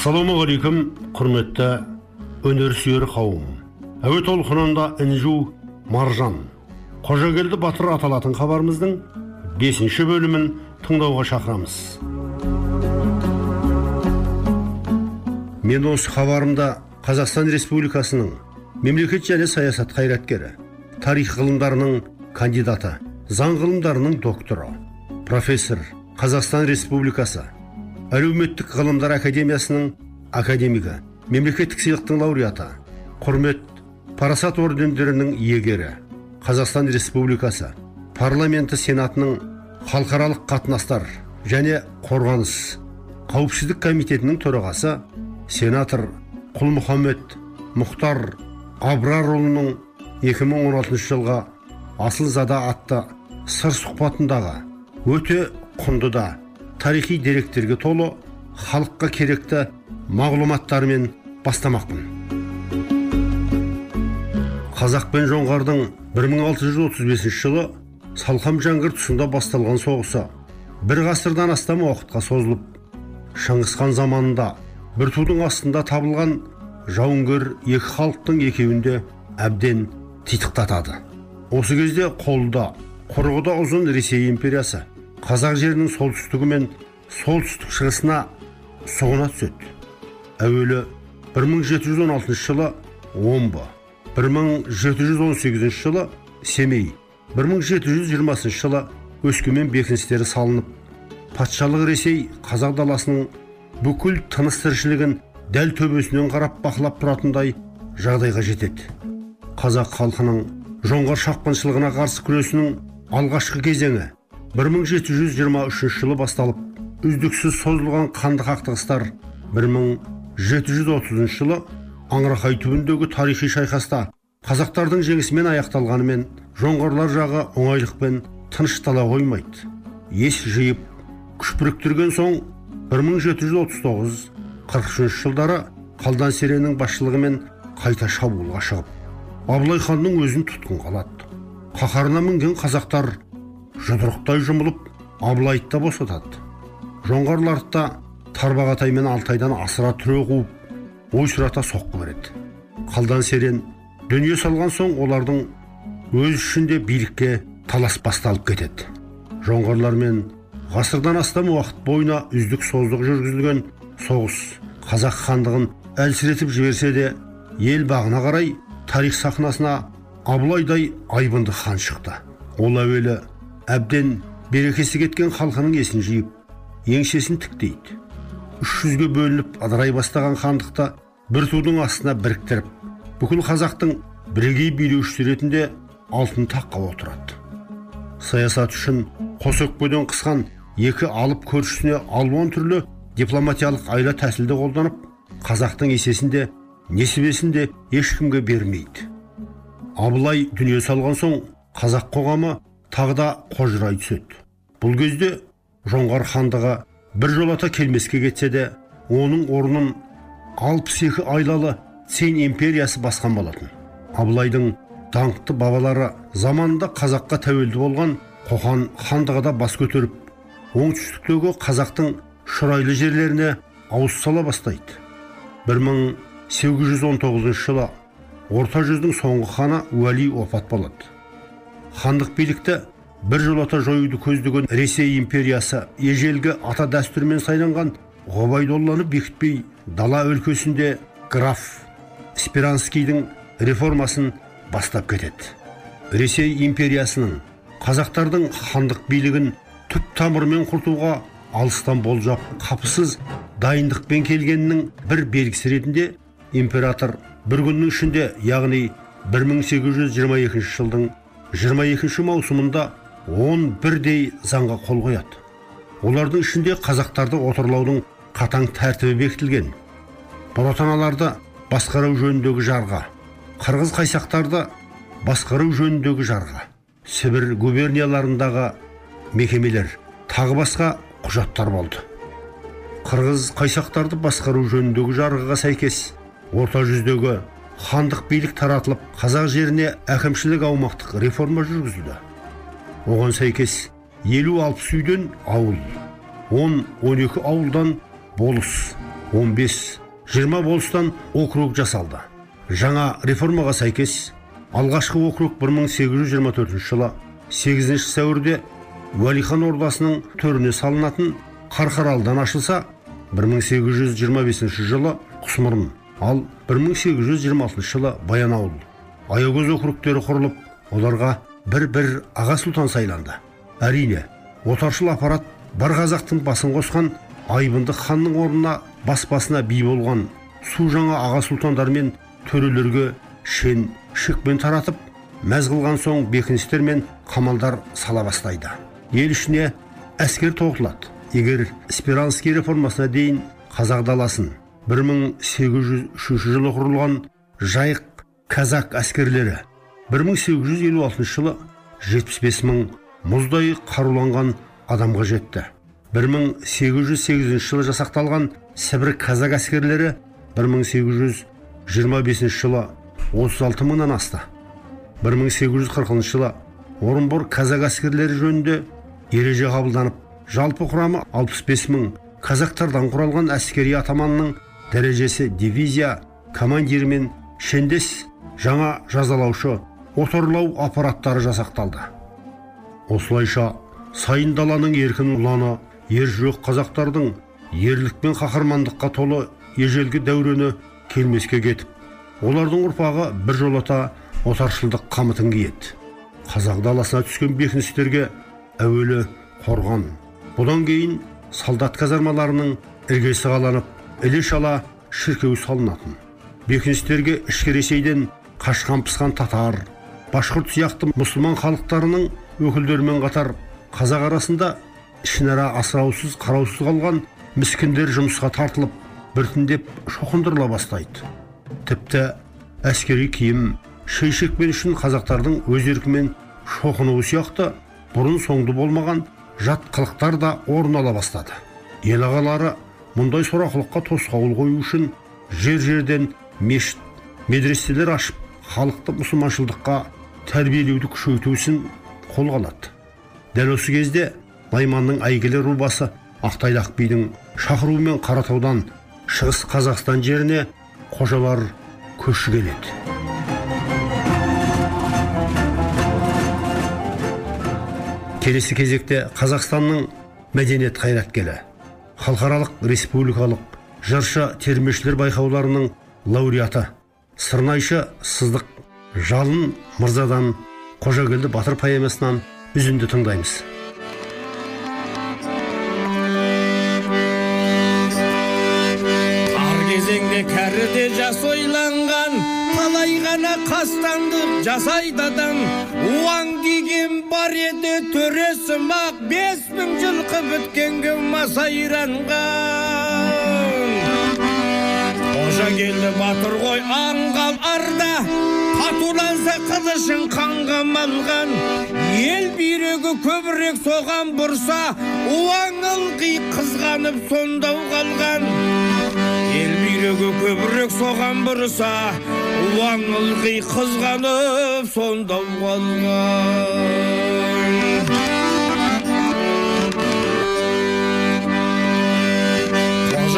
ассалаумағалейкум құрметті өнерсүйер қауым. Әуе толқынында інжу маржан. Қожагелді батыр аталатын хабарымыздың бесінші бөлімін тыңдауға шақырамыз. Мен осы хабарымда қазақстан республикасының мемлекет және саясат қайраткері тарих ғылымдарының кандидаты заң ғылымдарының докторы профессор қазақстан республикасы әлеуметтік ғылымдар академиясының академигі мемлекеттік сыйлықтың лауреаты құрмет парасат ордендерінің иегері қазақстан республикасы парламенті сенатының халықаралық қатынастар және қорғаныс қауіпсіздік комитетінің төрағасы сенатор құлмұхаммед мұхтар абрарұлының 2016 жылға асылзада атты сыр сұхбатындағы өте құнды да тарихи деректерге толы халыққа керекті мағлұматтармен бастамақпын. Қазақ пен жоңғардың 1635 жылы салқам жәңгір тұсында басталған соғысы бір ғасырдан астам уақытқа созылып шыңғысхан заманында бір тудың астында табылған жауынгер екі халықтың екеуінде әбден титықтатады. Осы кезде қолда құрығы ұзын ресей империясы қазақ жерінің солтүстігі мен солтүстік шығысына сұғына түседі. Әуелі 1716 жылы омбы 1718 жылы семей 1720 жылы өскемен бекіністері салынып патшалық ресей қазақ даласының бүкіл тыныс тіршілігін дәл төбесінен қарап бақылап тұратындай жағдайға жетеді. Қазақ халқының жоңғар шапқыншылығына қарсы күресінің алғашқы кезеңі 1723 жылы басталып үздіксіз созылған қанды қақтығыстар 1730 жылы аңырақай түбіндегі тарихи шайқаста қазақтардың жеңісімен аяқталғанымен жоңғарлар жағы оңайлықпен тыныштала қоймайды. Ес жиып күш біріктірген соң 1739 43 жылдары қалдан сереннің басшылығымен қайта шабуылға шығып абылай ханның өзін тұтқынға алады. Қаһарына мінген қазақтар жұдырықтай жұмылып абылайды да босатады. Жоңғарларды да тарбағатай мен алтайдан асыра түре қуып ойсырата соққы береді. Қалдан серен дүние салған соң олардың өз ішінде билікке талас басталып кетеді. Жоңғарлармен ғасырдан астам уақыт бойына үздік создық жүргізілген соғыс қазақ хандығын әлсіретіп жіберсе де ел бағына қарай тарих сахнасына абылайдай айбынды хан шықты. Ол әуелі әбден берекесі кеткен халқының есін жиып еңсесін тіктейді. Үш жүзге бөлініп ыдырай бастаған хандықты бір тудың астына біріктіріп бүкіл қазақтың бірегей билеушісі ретінде алтын таққа отырады. Саясат үшін қос өкпеден қысқан екі алып көршісіне алуан түрлі дипломатиялық айла тәсілді қолданып қазақтың есесінде несібесін ешкімге бермейді. Абылай дүние салған соң қазақ қоғамы тағы да қожырай түседі. Бұл кезде жоңғар хандығы бір жолата келмеске кетсе де оның орнын алпыс екі айлалы цин империясы басқан болатын. Абылайдың даңқты бабалары заманында қазаққа тәуелді болған қоқан хандығы да бас көтеріп оңтүстіктегі қазақтың шұрайлы жерлеріне ауыз сала бастайды. 1819 жылы орта жүздің соңғы ханы уәли опат болады. Хандық билікті бір жолата жоюды көздеген ресей империясы ежелгі ата дәстүрмен сайланған ғұбайдолланы бекітпей дала өлкесінде граф спиранскийдің реформасын бастап кетеді. Ресей империясының қазақтардың хандық билігін түп тамырымен құртуға алыстан болжап қапысыз дайындықпен келгенінің бір белгісі ретінде император бір күннің ішінде яғни 1822 жылдың 22 маусымында 11дей заңға қол қояды. Олардың ішінде қазақтарды отарлаудың қатаң тәртібі бекітілген. Ботаналарды басқару жөніндегі жарға қырғыз қайсақтарды басқару жөніндегі жарға сібір губернияларындағы мекемелер тағы басқа құжаттар болды. Қырғыз қайсақтарды басқару жөніндегі жарғыға сәйкес орта жүздегі хандық билік таратылып қазақ жеріне әкімшілік аумақтық реформа жүргізілді. Оған сәйкес 50-60 үйден ауыл 10-12 ауылдан болыс 15-20 болыстан округ жасалды. Жаңа реформаға сәйкес алғашқы округ 1824 жылы 8 сәуірде уәлихан ордасының төріне салынатын қарқаралыдан ашылса 1825 жылы құсмұрын ал 1826 жылы баянауыл аягөз округтері құрылып оларға бір-бір аға сұлтан сайланды. Әрине отаршыл аппарат бар қазақтың басын қосқан айбынды ханның орнына бас басына би болған су жаңа аға сұлтандар мен төрелерге шен шекпен таратып мәз қылған соң бекіністер мен қамалдар сала бастайды. Ел ішіне әскер тоғытылады. Егер спиранский реформасына дейін қазақ даласын 1803 жылы құрылған жайық казак әскерлері 1856 жылы 75 мың мұздай қаруланған адамға жетті. 1808 жылы жасақталған сібір казак әскерлері 1825 жылы 36 мыңнан асты. 1840 жылы орынбор казак әскерлері жөнінде ереже қабылданып жалпы құрамы 65 мың казактардан құралған әскери атаманның дәрежесі дивизия командирі мен шендес жаңа жазалаушы отарлау аппараттары жасақталды. Осылайша сайын даланың еркін ұланы ержүрек қазақтардың ерлік пен қаһармандыққа толы ежелгі дәурені келмеске кетіп олардың ұрпағы біржолата отаршылдық қамытын киеді. Қазақ даласына түскен бекіністерге әуелі қорған. Бұдан кейін солдат казармаларының іргесі қаланып іле шала шіркеу салынатын. Бекіністерге ішкі ресейден қашқан пысқан татар башқұрт сияқты мұсылман халықтарының өкілдерімен қатар қазақ арасында ішінара асыраусыз қараусыз қалған міскіндер жұмысқа тартылып біртіндеп шоқындырыла бастайды. Тіпті әскери киім шей шекпен үшін қазақтардың өз еркімен шоқынуы сияқты бұрын соңды болмаған жат қылықтар да орын ала бастады. Ел ағалары мұндай сорақылыққа тосқауыл қою үшін жер жерден мешіт медреселер ашып халықты мұсылманшылдыққа тәрбиелеуді күшейту ісін қолға алады. Дәл осы кезде найманның әйгілі рубасы ақтайлақ бидің шақыруымен қаратаудан шығыс қазақстан жеріне қожалар көші келеді. Келесі кезекте қазақстанның мәдениет қайраткері халықаралық республикалық жыршы термешілер байқауларының лауреаты сырнайшы сыздық жалын мырзадан қожагелді батыр поэмасынан үзінді тыңдаймыз. Кезеңде кәріде жас ойланған қалай ғана қастандық жасайды адам бар еді төресім-ақ бес мың жылқы біткенге масайранған қожа келді батыр ғой аңғал арда. Қатуланса қылышын қанға малған ел бүйрегі көбірек соған бұрса уаң ылғи қызғанып сондау қалған. Ел бүйрегі көбірек соған бұрса уаң ылғи қызғанып сондау қалған.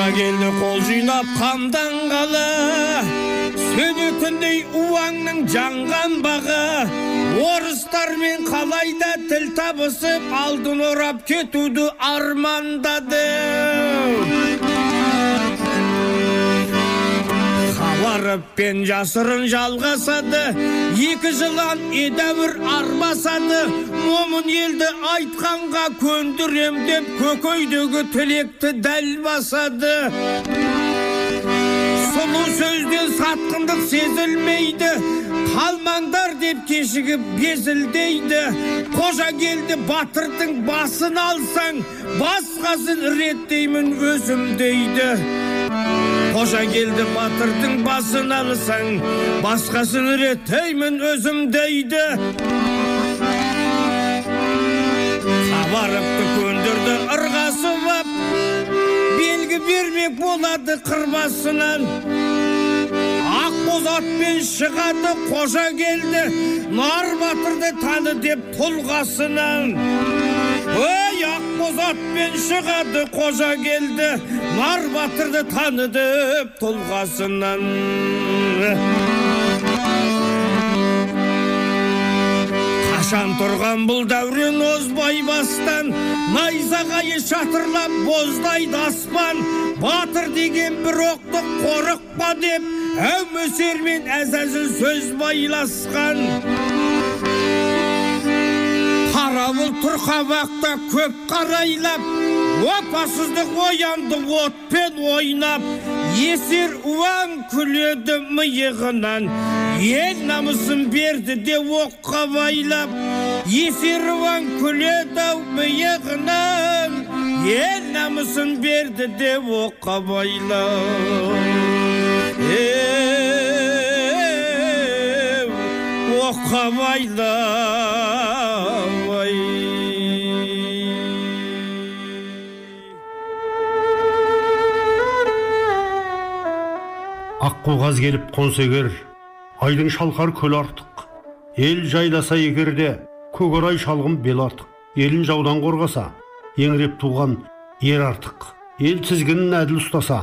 Қожа келді қол жинап қамданғалы сөнетіндей уаңның жанған бағы орыстармен қалайда тіл табысып алдын орап кетуді армандады хабаровпен жасырын жалғасады. Екі жылан едәуір арбасады. Момын елді айтқанға көндірем деп көкейдегі тілекті дәл басады. Сұлу сөзден сатқындық сезілмейді. Қалмаңдар деп кешігіп безілдейді. Қожа келді батырдың басын алсаң басқасын реттеймін өзім дейді. Қожа келді батырдың басын алсаң басқасын реттеймін өзім дейді. Хабаровты көндірді ырғасып ап белгі бермек болады қырбасынан. Ақбоз атпен шығады қожа келді нар батырды таны деп тұлғасынан ой ақбоз атпен шығады қожа келді нар батырды таныды тұлғасынан қашан тұрған бұл дәурен озбай бастан найзағайы шатырлап боздайды аспан батыр деген бір оқты қорықпа деп әумесермен әзәзіл сөз байласқан қара бұлт қабақта көп қарайлап опасыздық оянды отпен ойнап есер уаң күледі миығынан. Ел намысын берді де оққа байлап есер уаң күледі ау миығынан. Ел намысын берді де оққа байлап. Оққа байлап. Аққуғаз келіп қонса егер айдың шалқар көл артық. Ел жайласа егерде көкорай шалғын бел артық. Елін жаудан қорғаса еңіреп туған ер артық. Ел тізгінін әділ ұстаса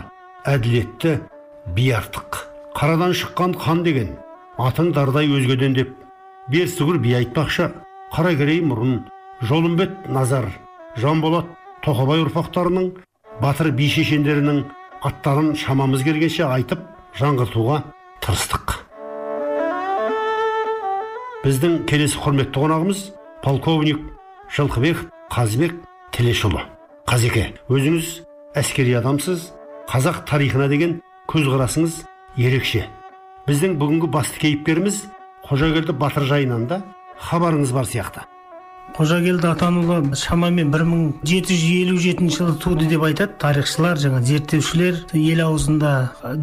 әділетті би артық. Қарадан шыққан хан деген атың дардай өзгеден деп берсүгір би айтпақшы қаракерей мұрын жолымбет назар жанболат тоқабай ұрпақтарының батыр би шешендерінің аттарын шамамыз келгенше айтып жаңғыртуға тырыстық. Біздің келесі құрметті қонағымыз полковник жылқыбек қазыбек тілешұлы. Қазеке өзіңіз әскери адамсыз қазақ тарихына деген көзқарасыңыз ерекше. Біздің бүгінгі басты кейіпкеріміз қожагелді батыр жайынан да хабарыңыз бар сияқты. Қожагелді атанұлы шамамен 1757 жылы туды деп айтады. Тарихшылар жаңа зерттеушілер ел аузында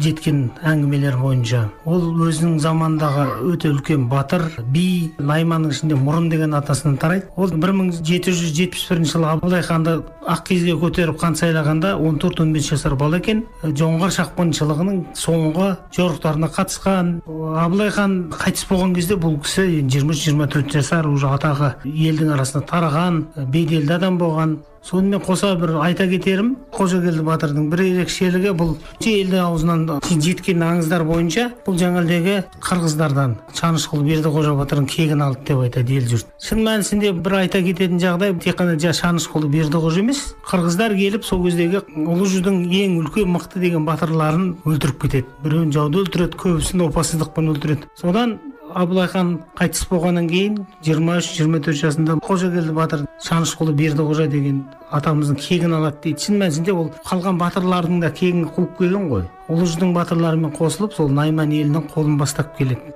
жеткен әңгімелер бойынша. Ол өзінің заманындағы өте үлкен батыр би найманның ішінде мұрын деген атасынан тарайды. Ол 1771 жылы абылай ханды ақкиізге көтеріп хан сайлағанда 14-15 жасар бала екен. Жоңғар шапқыншылығының соңғы жорықтарына қатысқан. Абылай хан қайтыс болған кезде бұл кісі 23-24 жасар уже атағы елдің арасына тараған беделді адам болған. Сонымен қоса бір айта кетерім қожагелді батырдың бір ерекшелігі бұл елдің аузынан жеткен аңыздар бойынша бұл жаңалдегі қырғыздардан шанышқұл бердіқожа батырдың кегін алды деп айтады ел жұрт. Шын мәнісінде бір айта кететін жағдай тек қана шанышқұл бердіқожа емес қырғыздар келіп сол кездегі ұлы жүздің ең үлкен мықты деген батырларын өлтіріп кетеді. Біреуін жауды өлтіреді көбісін опасыздықпен өлтіреді. Содан абылай хан қайтыс болғаннан кейін 23-24 жасында қожагелді батыр шанышқұлы бердіқожа деген атамыздың кегін алады дейді. Шын мәнісінде ол қалған батырлардың да кегін қуып келген ғой. Ұлы жүздің батырларымен қосылып сол найман елінің қолын бастап келеді.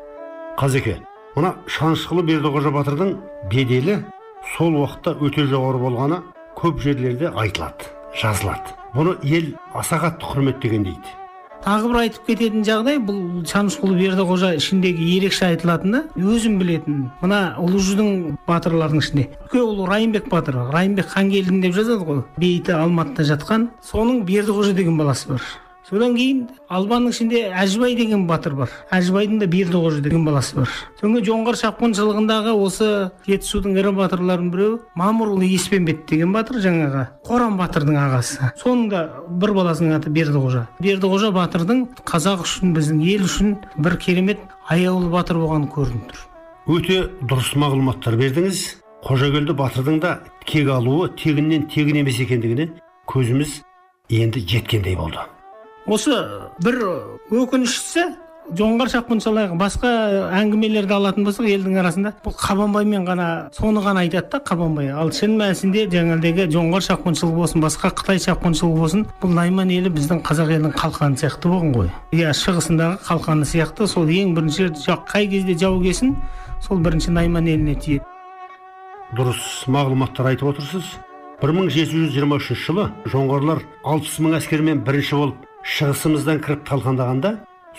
Қазеке мына шанышқылы бердіқожа батырдың беделі сол уақытта өте жоғары болғаны көп жерлерде айтылады жазылады. Бұны ел аса қатты құрметтеген дейді. Тағы бір айтып кететін жағдай бұл шанышқұл бердіқожа ішіндегі ерекше айтылатыны өзім білетін. Мына ұлы жүздің батырларының ішінде. Ол райымбек батыр райымбек хангелдин деп жазады ғой. Бейіті алматыда жатқан соның бердіқожа деген баласы бар. Содан кейін албанның ішінде әжібай деген батыр бар. Әжібайдың да бердіқожа деген баласы бар. Содан кейін жоңғар шапқыншылығындағы осы жетісудың ірі батырларының біреуі мамырұлы еспенбет деген батыр жаңағы қорам батырдың ағасы. Соның да бір баласының аты бердіқожа бердіқожа батырдың қазақ үшін біздің ел үшін бір керемет аяулы батыр болғаны көрініп тұр. Өте дұрыс мағлұматтар бердіңіз. Қожагелді батырдың да кек алуы тегіннен тегін емес екендігіне көзіміз енді жеткендей болды. Осы бір өкініштісі жоңғар шапқыншылар басқа әңгімелерді алатын болсақ елдің арасында бұл қабанбаймен ғана соны ғана айтады да қабанбай. Ал шын мәнісінде жаңағыдегі жоңғар шапқыншылығы болсын басқа қытай шапқыншылығы болсын бұл найман елі біздің қазақ елінің қалқаны сияқты болған ғой. Иә шығысындағы қалқаны сияқты сол ең бірінші қай кезде жау келсін сол бірінші найман еліне тиеді. Дұрыс мағлұматтар айтып отырсыз. 1723 жылы жоңғарлар 600 мың әскермен бірінші болып шығысымыздан кіріп талқандағанда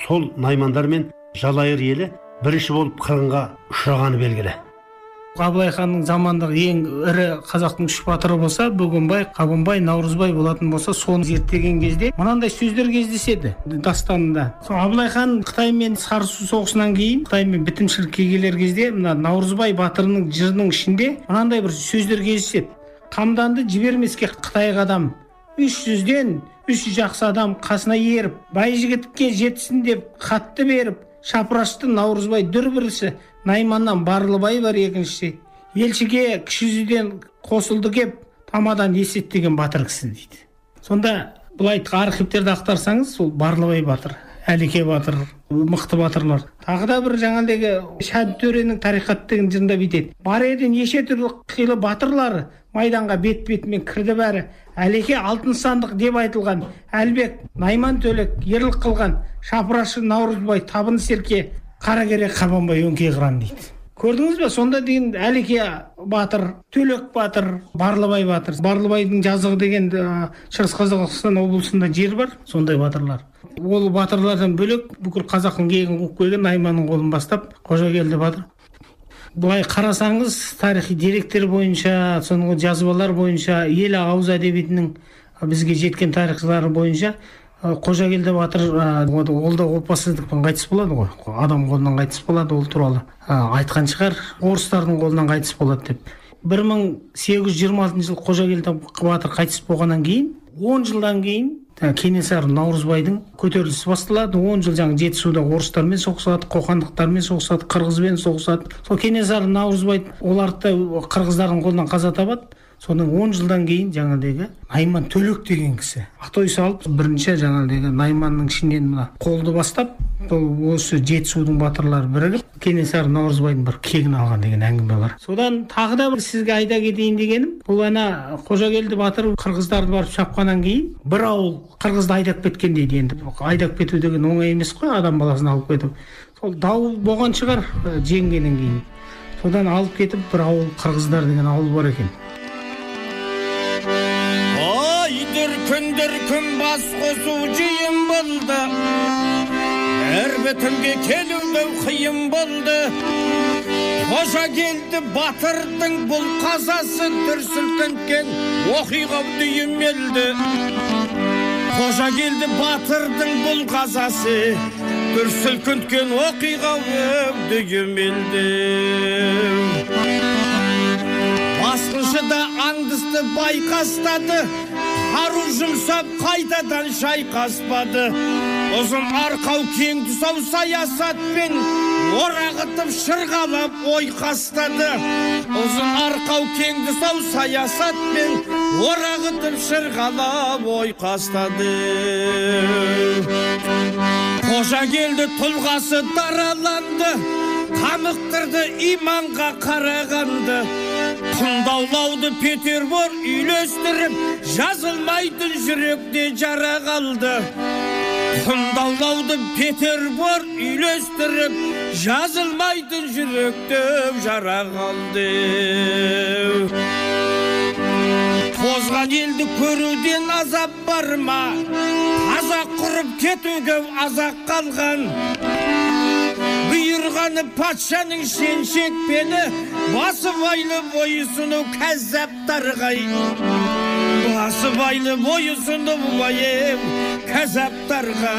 сол наймандар мен жалайыр елі бірінші болып қырғынға ұшырағаны белгілі абылай ханның заманындағы ең ірі қазақтың үш батыры болса бөгенбай қабанбай наурызбай болатын болса соны зерттеген кезде мынандай сөздер кездеседі дастанында сол абылай хан қытаймен сарысу соғысынан кейін қытаймен бітімшілікке келер кезде мына наурызбай батырының жырының ішінде мынандай бір сөздер кездеседі қамданды жібермеске қытайға адам үш жүзден үш жақсы адам қасына еріп байжігітке жетсін деп хатты беріп шапырашты наурызбай дүрбірісі найманнан барлыбай бар екіншісі. Елшіге кіші жүзден қосылды кеп тамадан есет деген батыр кісі дейді. Сонда былай архивтерді ақтарсаңыз сол барлыбай батыр. Әлике батыр мықты батырлар. Тағы да бір жаңағыдегі шәд төренің тарихат деген жырында бүйтеді. Бар еді неше түрлі қилы батырлары майданға бет бетімен кірді бәрі. Әлеке алтын сандық деп айтылған әлбек найман төлек ерлік қылған шапырашы наурызбай табын серке қаракерек қабанбай өңкей қыран дейді. Көрдіңіз ба сонда деген әлеке батыр төлек батыр барлыбай батыр. Барлыбайдың жазығы деген шығыс қазақстан облысында жер бар сондай батырлар. Ол батырлардан бөлек бүкіл қазақтың кегін қуып келген найманның қолын бастап қожагелді батыр. Былай қарасаңыз тарихи деректер бойынша соңғы жазбалар бойынша ел ауыз әдебиетінің бізге жеткен тарихшылары бойынша қожагелді батыр ол да опасыздықпен қайтыс болады ғой. Адам қолынан қайтыс болады ол туралы. Айтқан шығар орыстардың қолынан қайтыс болады деп. бір мың сегіз жүз жиырма алтыншы жылы қожагелді батыр қайтыс болғаннан кейін он жылдан кейін кенесары наурызбайдың көтерілісі басталады. он жыл жаңағы жетісуда орыстармен соғысады қоқандықтармен соғысады қырғызбен соғысады. Сол кенесары наурызбай оларды да қырғыздардың қолынан қаза табады. Содан он жылдан кейін жаңағыдегі найман төлек деген кісі. Атой салып бірінші жаңағыдегі найманның ішінен мына қолды бастап бұл осы жетісудың батырлары бірігіп кенесары наурызбайдың бір кегін алған деген әңгіме бар. Содан тағы да бір сізге айта кетейін дегенім бұл ана қожагелді батыр қырғыздарды барып шапқаннан кейін бір ауыл қырғызды айдап кеткен дейді енді. Айдап кету деген оңай емес қой адам баласын алып кету сол дау болған шығар жеңгеннен кейін. Содан алып кетіп бір ауыл қырғыздар деген ауыл бар екен. Дүркін дүркін бас қосу жиын болды әр бітімге келуге қиын болды қожагелді батырдың бұл қазасы дүрсілкінткен оқиға дүйім қожагелді батырдың бұл қазасы дүрсілкінткен оқиға дүйім басқыншы да аңдысты байқастады қару жұмсап қайтадан шайқаспады ұзын арқау кең тұсау саясатпен орағытып шырғалап ойқастады ұзын арқау кең тұсау саясатпен орағытып шырғалап ойқастады қожагелді тұлғасы дараланды қамықтырды иманға қарағанды құндаулауды петербор үйлестіріп жазылмайтын жүректе жара қалды құндаулауды петербор үйлестіріп жазылмайтын жүректе жара қалды тозған елді көруден азап бар ма қазақ құрып кетуге азақ қалған бұйырғаны патшаның шен шекпені басы байлы бойұсыну кәззаптарға басы байлы бойұсыну байым кәззаптарға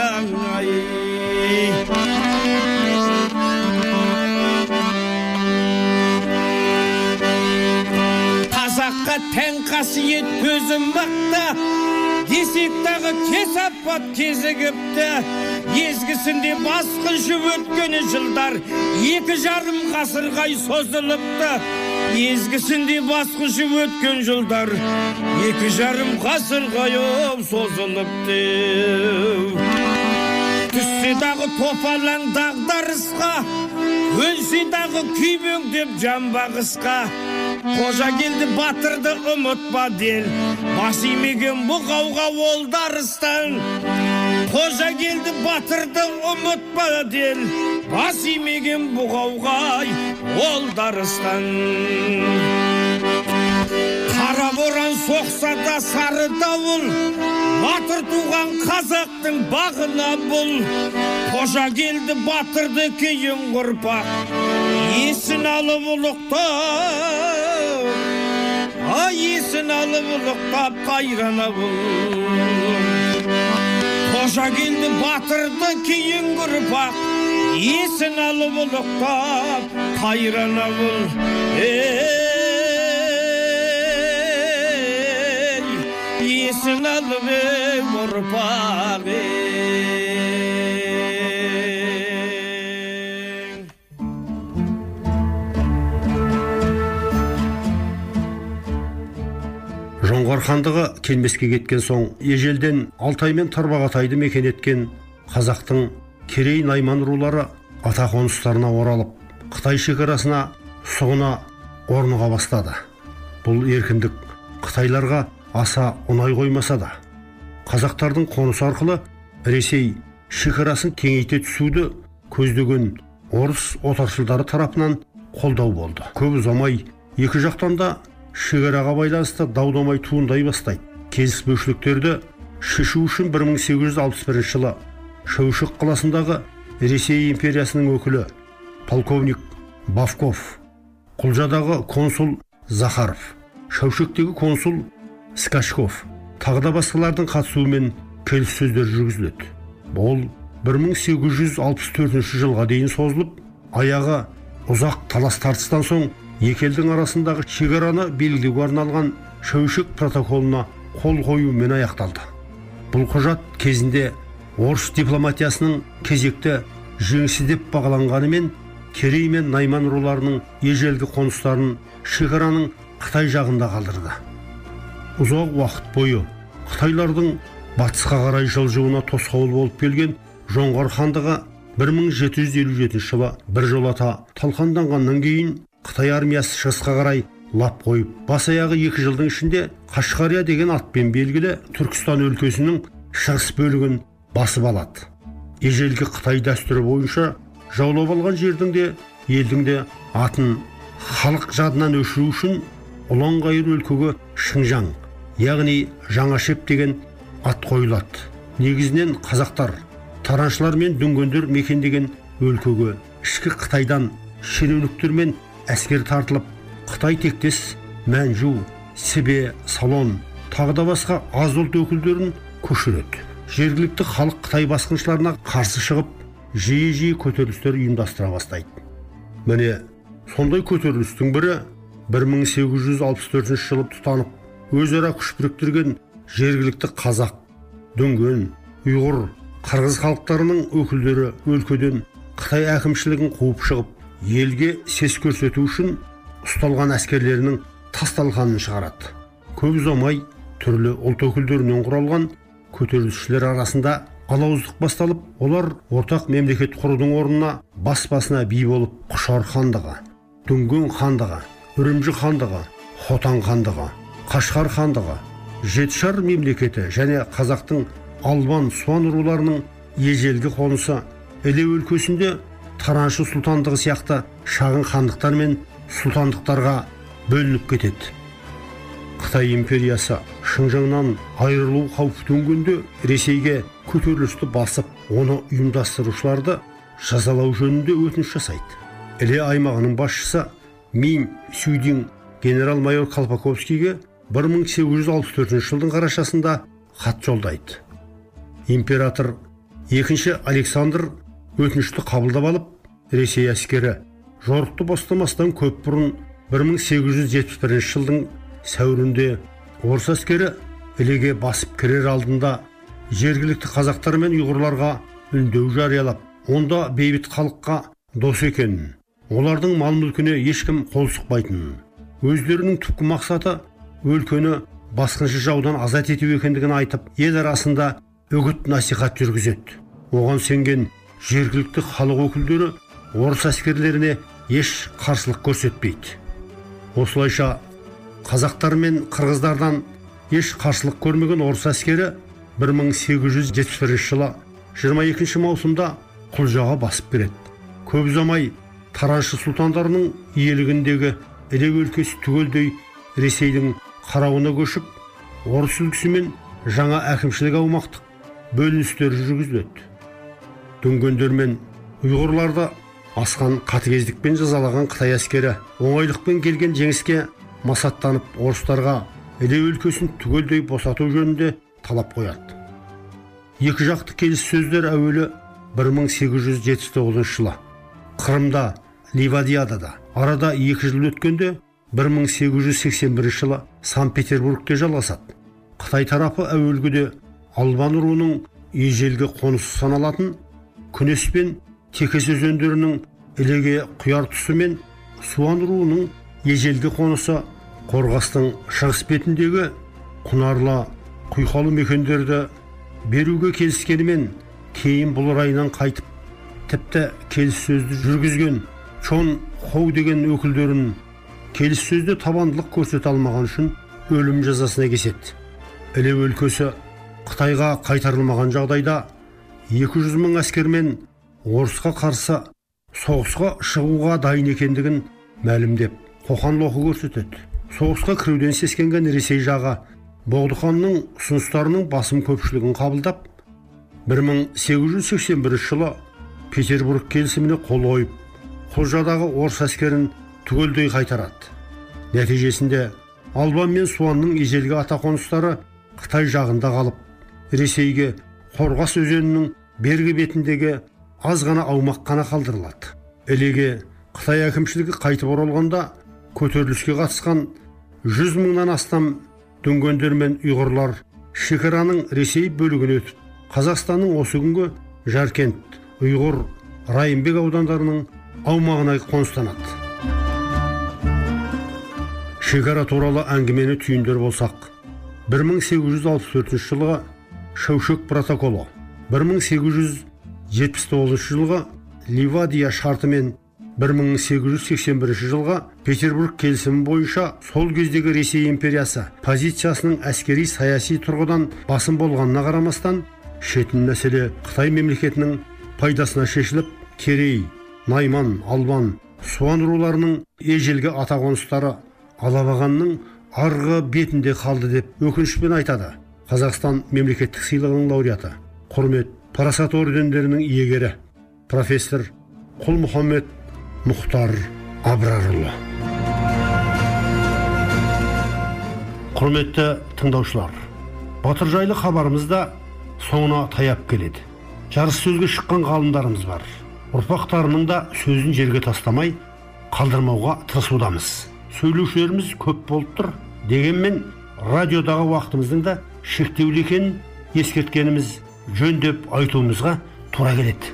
қазаққа тән қасиет төзім мықты десек дағы кесапат кезігіпті. Езгісінде басқыншы өткені жылдар екі жарым ғасырға созылыпты. Езгісінде басқыншы өткен жылдар екі жарым ғасырға созылыпты. Түссе дағы топалаң дағдарысқа өлсе дағы күйбеңдеп жамбағысқа қожа келді батырды ұмытпа дел бас имеген бұғауға ол қожа келді батырды ұмытпа дел бас имеген бұғауға ол дарыстан қара боран соқса да сары дауыл батыр туған қазақтың бағына бұл қожа келді батырды кейін ұрпақ есін алып ұлықтап ай есін алып ұлықтап қайрана бұл қожа келді батырды кейін ұрпақ есін алып ұлықтап қайрана бұл ей есін алып ей ұрпақ ей жоңғар хандығы келмеске кеткен соң ежелден алтай мен тарбағатайды мекен еткен қазақтың керей найман рулары ата қоныстарына оралып қытай шекарасына сұғына орныға бастады. Бұл еркіндік қытайларға аса ұнай қоймаса да қазақтардың қонысы арқылы ресей шекарасын кеңейте түсуді көздеген орыс отаршылдары тарапынан қолдау болды. Көп ұзамай екі жақтан да шекараға байланысты дау дамай туындай бастайды. Келіспеушіліктерді шешу үшін 1861 жылы шәушік қаласындағы ресей империясының өкілі полковник бавков құлжадағы консул захаров шәушектегі консул скачков тағы да басқалардың қатысуымен келіссөздер жүргізіледі. Ол 1864 жылға дейін созылып аяғы ұзақ талас тартыстан соң екі елдің арасындағы шекараны белгілеуге арналған шәушек протоколына қол қоюмен аяқталды. Бұл құжат кезінде орыс дипломатиясының кезекті жеңісі деп бағаланғанымен керей мен найман руларының ежелгі қоныстарын шекараның қытай жағында қалдырды. Ұзақ уақыт бойы қытайлардың батысқа қарай жылжуына тосқауыл болып келген жоңғар хандығы 1757 жылы біржолата талқанданғаннан кейін қытай армиясы шығысқа қарай лап қойып бас аяғы екі жылдың ішінде қашқария деген атпен белгілі түркістан өлкесінің шығыс бөлігін басып алады. Ежелгі қытай дәстүрі бойынша жаулап алған жердің де елдің де атын халық жадынан өшіру үшін ұланғайыр өлкеге шыңжаң яғни жаңашеп деген ат қойылады. Негізінен қазақтар тараншылар мен дүнгендер мекендеген өлкеге ішкі қытайдан шенеуніктер мен әскер тартылып қытай тектес мәнжу сібе салон тағы да басқа аз ұлт өкілдерін көшіреді. Жергілікті халық қытай басқыншыларына қарсы шығып жиі жиі көтерілістер ұйымдастыра бастайды. Міне сондай көтерілістің бірі 1864 жылы тұтанып өзара күш біріктірген жергілікті қазақ дүнген ұйғыр қырғыз халықтарының өкілдері өлкеден қытай әкімшілігін қуып шығып елге сес көрсету үшін ұсталған әскерлерінің тасталқанын шығарады. Көп ұзамай түрлі ұлт өкілдерінен құралған көтерілісшілер арасында алауыздық басталып олар ортақ мемлекет құрудың орнына бас басына би болып құшар хандығы дүнген хандығы үрімжі хандығы хотан хандығы қашқар хандығы жетішар мемлекеті және қазақтың албан суан руларының ежелгі қонысы іле өлкесінде тараншы сұлтандығы сияқты шағын хандықтар мен сұлтандықтарға бөлініп кетеді. Қытай империясы шыңжаңнан айырылу қаупі төнгенде ресейге көтерілісті басып оны ұйымдастырушыларды жазалау жөнінде өтініш жасайды. Іле аймағының басшысы мин сюдин генерал майор колпаковскийге 1864 жылдың қарашасында хат жолдайды. Император екінші александр өтінішті қабылдап алып ресей әскері жорықты бастамастан көп бұрын 1871 жылдың сәуірінде орыс әскері ілеге басып кірер алдында жергілікті қазақтар мен ұйғырларға үндеу жариялап онда бейбіт халыққа дос екенін олардың мал мүлкіне ешкім қол сұқпайтынын өздерінің түпкі мақсаты өлкені басқыншы жаудан азат ету екендігін айтып ел арасында үгіт насихат жүргізеді. Оған сенген жергілікті халық өкілдері орыс әскерлеріне еш қарсылық көрсетпейді. Осылайша қазақтар мен қырғыздардан еш қарсылық көрмеген орыс әскері 1871 жылы 22 маусымда құлжаға басып кіреді көп ұзамай тараншы сұлтандарының иелігіндегі іле өлкесі түгелдей ресейдің қарауына көшіп орыс үлгісімен жаңа әкімшілік аумақтық бөліністер жүргізіледі. Дүнгендер мен ұйғырларды асқан қатыгездікпен жазалаған қытай әскері оңайлықпен келген жеңіске масаттанып орыстарға іле өлкесін түгелдей босату жөнінде талап қояды екі жақты келіссөздер әуелі 1879 жылы қырымда ливадиадада арада екі жыл өткенде 1881 жылы санкт петербургте жалғасады қытай тарапы әуелгіде албан руының ежелгі қонысы саналатын күнес пен текес өзендерінің ілеге құяр тұсы мен суан руының ежелгі қонысы қорғастың шығыс бетіндегі құнарлы құйқалы мекендерді беруге келіскенімен кейін бұл райынан қайтып тіпті келіссөзді жүргізген чон хоу деген өкілдерін келіссөзде табандылық көрсете алмаған үшін өлім жазасына кеседі. Іле өлкесі қытайға қайтарылмаған жағдайда 200 мың әскермен орысқа қарсы соғысқа шығуға дайын екендігін мәлімдеп қоқан лоқы көрсетеді. Соғысқа кіруден сескенген ресей жағы боғдыханның ұсыныстарының басым көпшілігін қабылдап 1881 жылы петербург келісіміне қол қойып құлжадағы орыс әскерін түгелдей қайтарады. Нәтижесінде албан мен суанның ежелгі атақоныстары қытай жағында қалып ресейге қорғас өзенінің бергі бетіндегі аз ғана аумақ қана қалдырылады. Ілеге қытай әкімшілігі қайтып оралғанда көтеріліске қатысқан жүз мыңнан астам дүнгендер мен ұйғырлар шекараның ресей бөлігіне өтіп қазақстанның осы күнгі жаркент ұйғыр райымбек аудандарының аумағына қоныстанады. Шекара туралы әңгімені түйіндер болсақ 1864 жылғы шәушек протоколы 1879 жылғы ливадия шарты мен 1881 жылғы петербург келісімі бойынша сол кездегі ресей империясы позициясының әскери саяси тұрғыдан басым болғанына қарамастан шетін мәселе қытай мемлекетінің пайдасына шешіліп керей найман албан суан руларының ежелгі атақоныстары алабағанның арғы бетінде қалды деп өкінішпен айтады қазақстан мемлекеттік сыйлығының лауреаты. Құрмет парасат ордендерінің иегері профессор құл мұхаммед мұхтар абрарұлы. Құрметті тыңдаушылар батыр жайлы хабарымыз да соңына таяп келеді. Жарыс сөзге шыққан ғалымдарымыз бар. Ұрпақтарының да сөзін жерге тастамай қалдырмауға тырысудамыз. Сөйлеушілеріміз көп болып тұр дегенмен радиодағы уақытымыздың да шектеулі екенін ескерткеніміз жөн деп айтуымызға тура келеді.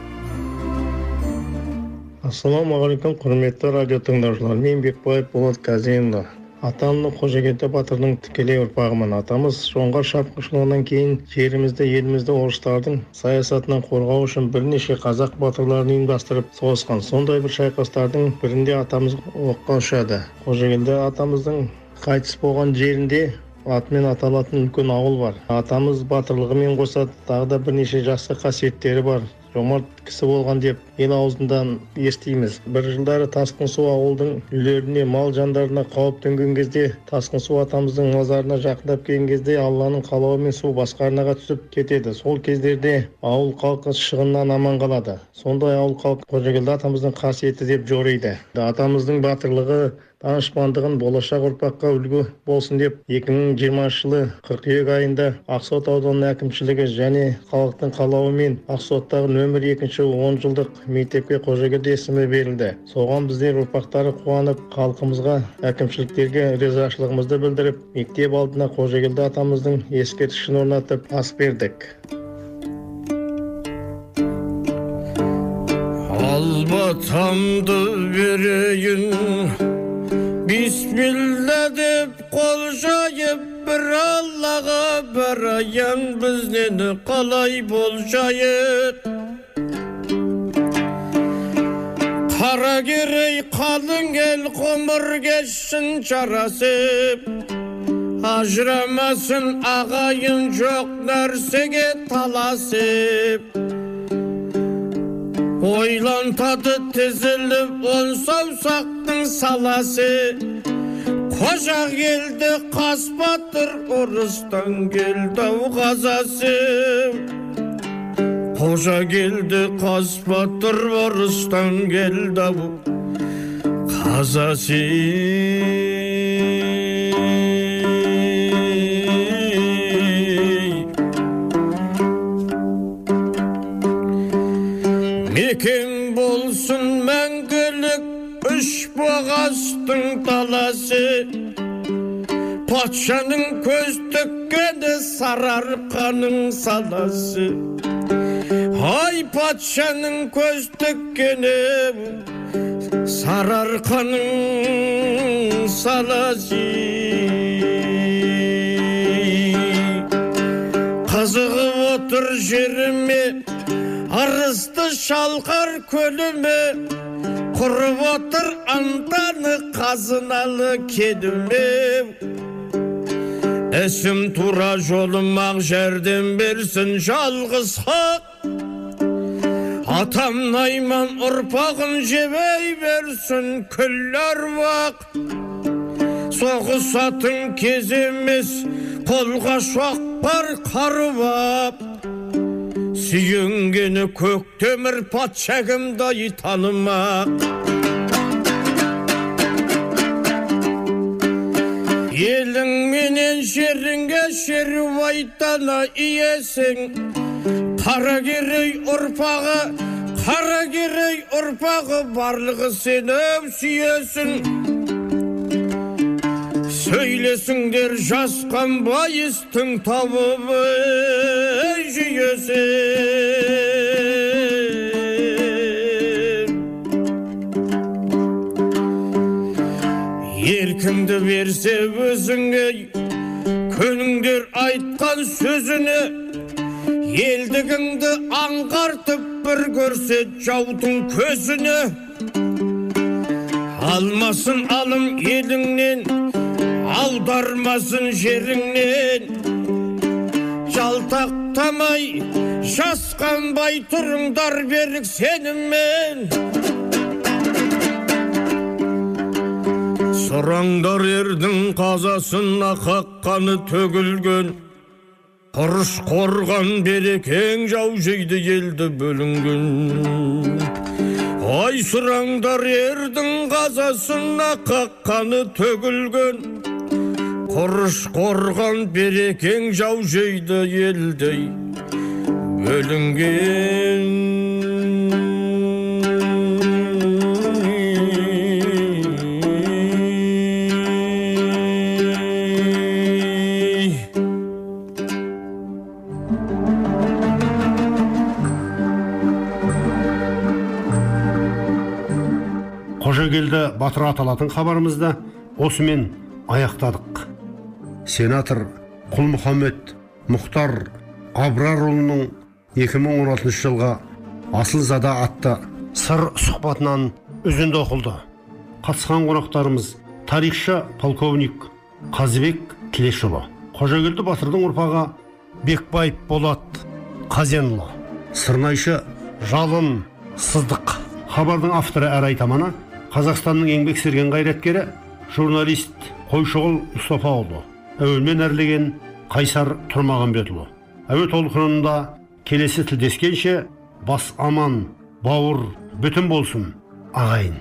Ассалаумағалейкум құрметті радио тыңдаушылар. Мен бекбаев болат қазенұлы атамның қожакенті батырдың тікелей ұрпағымын атамыз. Жоңғар шапқыншылығынан кейін жерімізді елімізді орыстардың саясатынан қорғау үшін бірнеше қазақ батырларын ұйымдастырып соғысқан. Сондай бір шайқастардың бірінде атамыз оққа ұшады. Қожакенті атамыздың қайтыс болған жерінде атымен аталатын үлкен ауыл бар. Атамыз батырлығымен қоса тағы да бірнеше жақсы қасиеттері бар. Жомарт кісі болған деп ел аузынан естиміз. Бір жылдары тасқын су ауылдың үйлеріне мал жандарына қауіп төнген кезде тасқын су атамыздың мазарына жақындап келген кезде алланың қалауымен су басқа арнаға түсіп кетеді. Сол кездерде ауыл халқы шығыннан аман қалады. Сондай ауыл халқы қожагелді атамыздың қасиеті деп жориды. Атамыздың батырлығы данышпандығын болашақ ұрпаққа үлгі болсын деп 2020 жылы қыркүйек айында ақсот ауданының әкімшілігі және халықтың қалауымен ақсоттағы нөмір екінші он жылдық мектепке қожагелді есімі берілді. Соған біздер ұрпақтары қуанып халқымызға әкімшіліктерге ризашылығымызды білдіріп мектеп алдына қожагелді атамыздың ескерткішін орнатып ас бердік. Албатамды берейін бисмилла деп қол жайып бір аллаға барайын бізден қалай болжайық қара керей қалың ел ғұмыр кешсін жарасып ажырамасын ағайын жоқ нәрсеге таласып ойлантады тізіліп он саусақтың саласы қожа келді қас батыр ұрыстан келді ау қазасы қожа келді қас батыр ұрыстан келді ау қазасы үш бұғастың таласы патшаның көз тіккені сарыарқаның саласы ай патшаның көз тіккені сарыарқаның саласы қызығып отыр жеріме арысты шалқар көліме құрып отыр антаны қазыналы кедіме ісім тура жолым ақ жәрдем берсін жалғыз хақ. Атам найман ұрпағын жебей берсін күллі аруақ. Соғысатын кез емес қолға шоқпар қарып сүйенгені көк темір патша кімдай танымақ елің менен жеріңе шерубайтана иесің. Қаракерей ұрпағы қаракерей ұрпағы барлығы сені сүйесің. Сөйлесіңдер жасқан байыстың табып берсе өзіңе көніңдер айтқан сөзіне елдігіңді аңғартып бір көрсе жаудың көзіне. Алмасын алым еліңнен аудармасын жеріңнен. Жалтақтамай жасқанбай тұрыңдар берік сеніммен. Сұраңдар ердің қазасына қаққаны төгілген. Құрыш қорған берекең жау жейді елді бөлінген. Ай сұраңдар ердің қазасына қаққаны төгілген. Құрыш қорған берекең жау жейді елдей бөлінген. Батыр аталатын хабарымызды осымен аяқтадық. Сенатор құлмұхаммед мұхтар абрарұлының 2016 жылғы асылзада атты сыр сұхбатынан үзінді оқылды. Қатысқан қонақтарымыз тарихшы полковник қазыбек тілешұлы қожагелді батырдың ұрпағы бекбаев болат қазенұлы сырнайшы жалын сыздық хабардың авторы әрі айтаманы қазақстанның еңбек сіңірген қайраткері журналист қойшығұл мұстафаұлы. Әуелмен әрлеген қайсар тұрмағанбетұлы. Әуе толқынында келесі тілдескенше бас аман бауыр бүтін болсын ағайын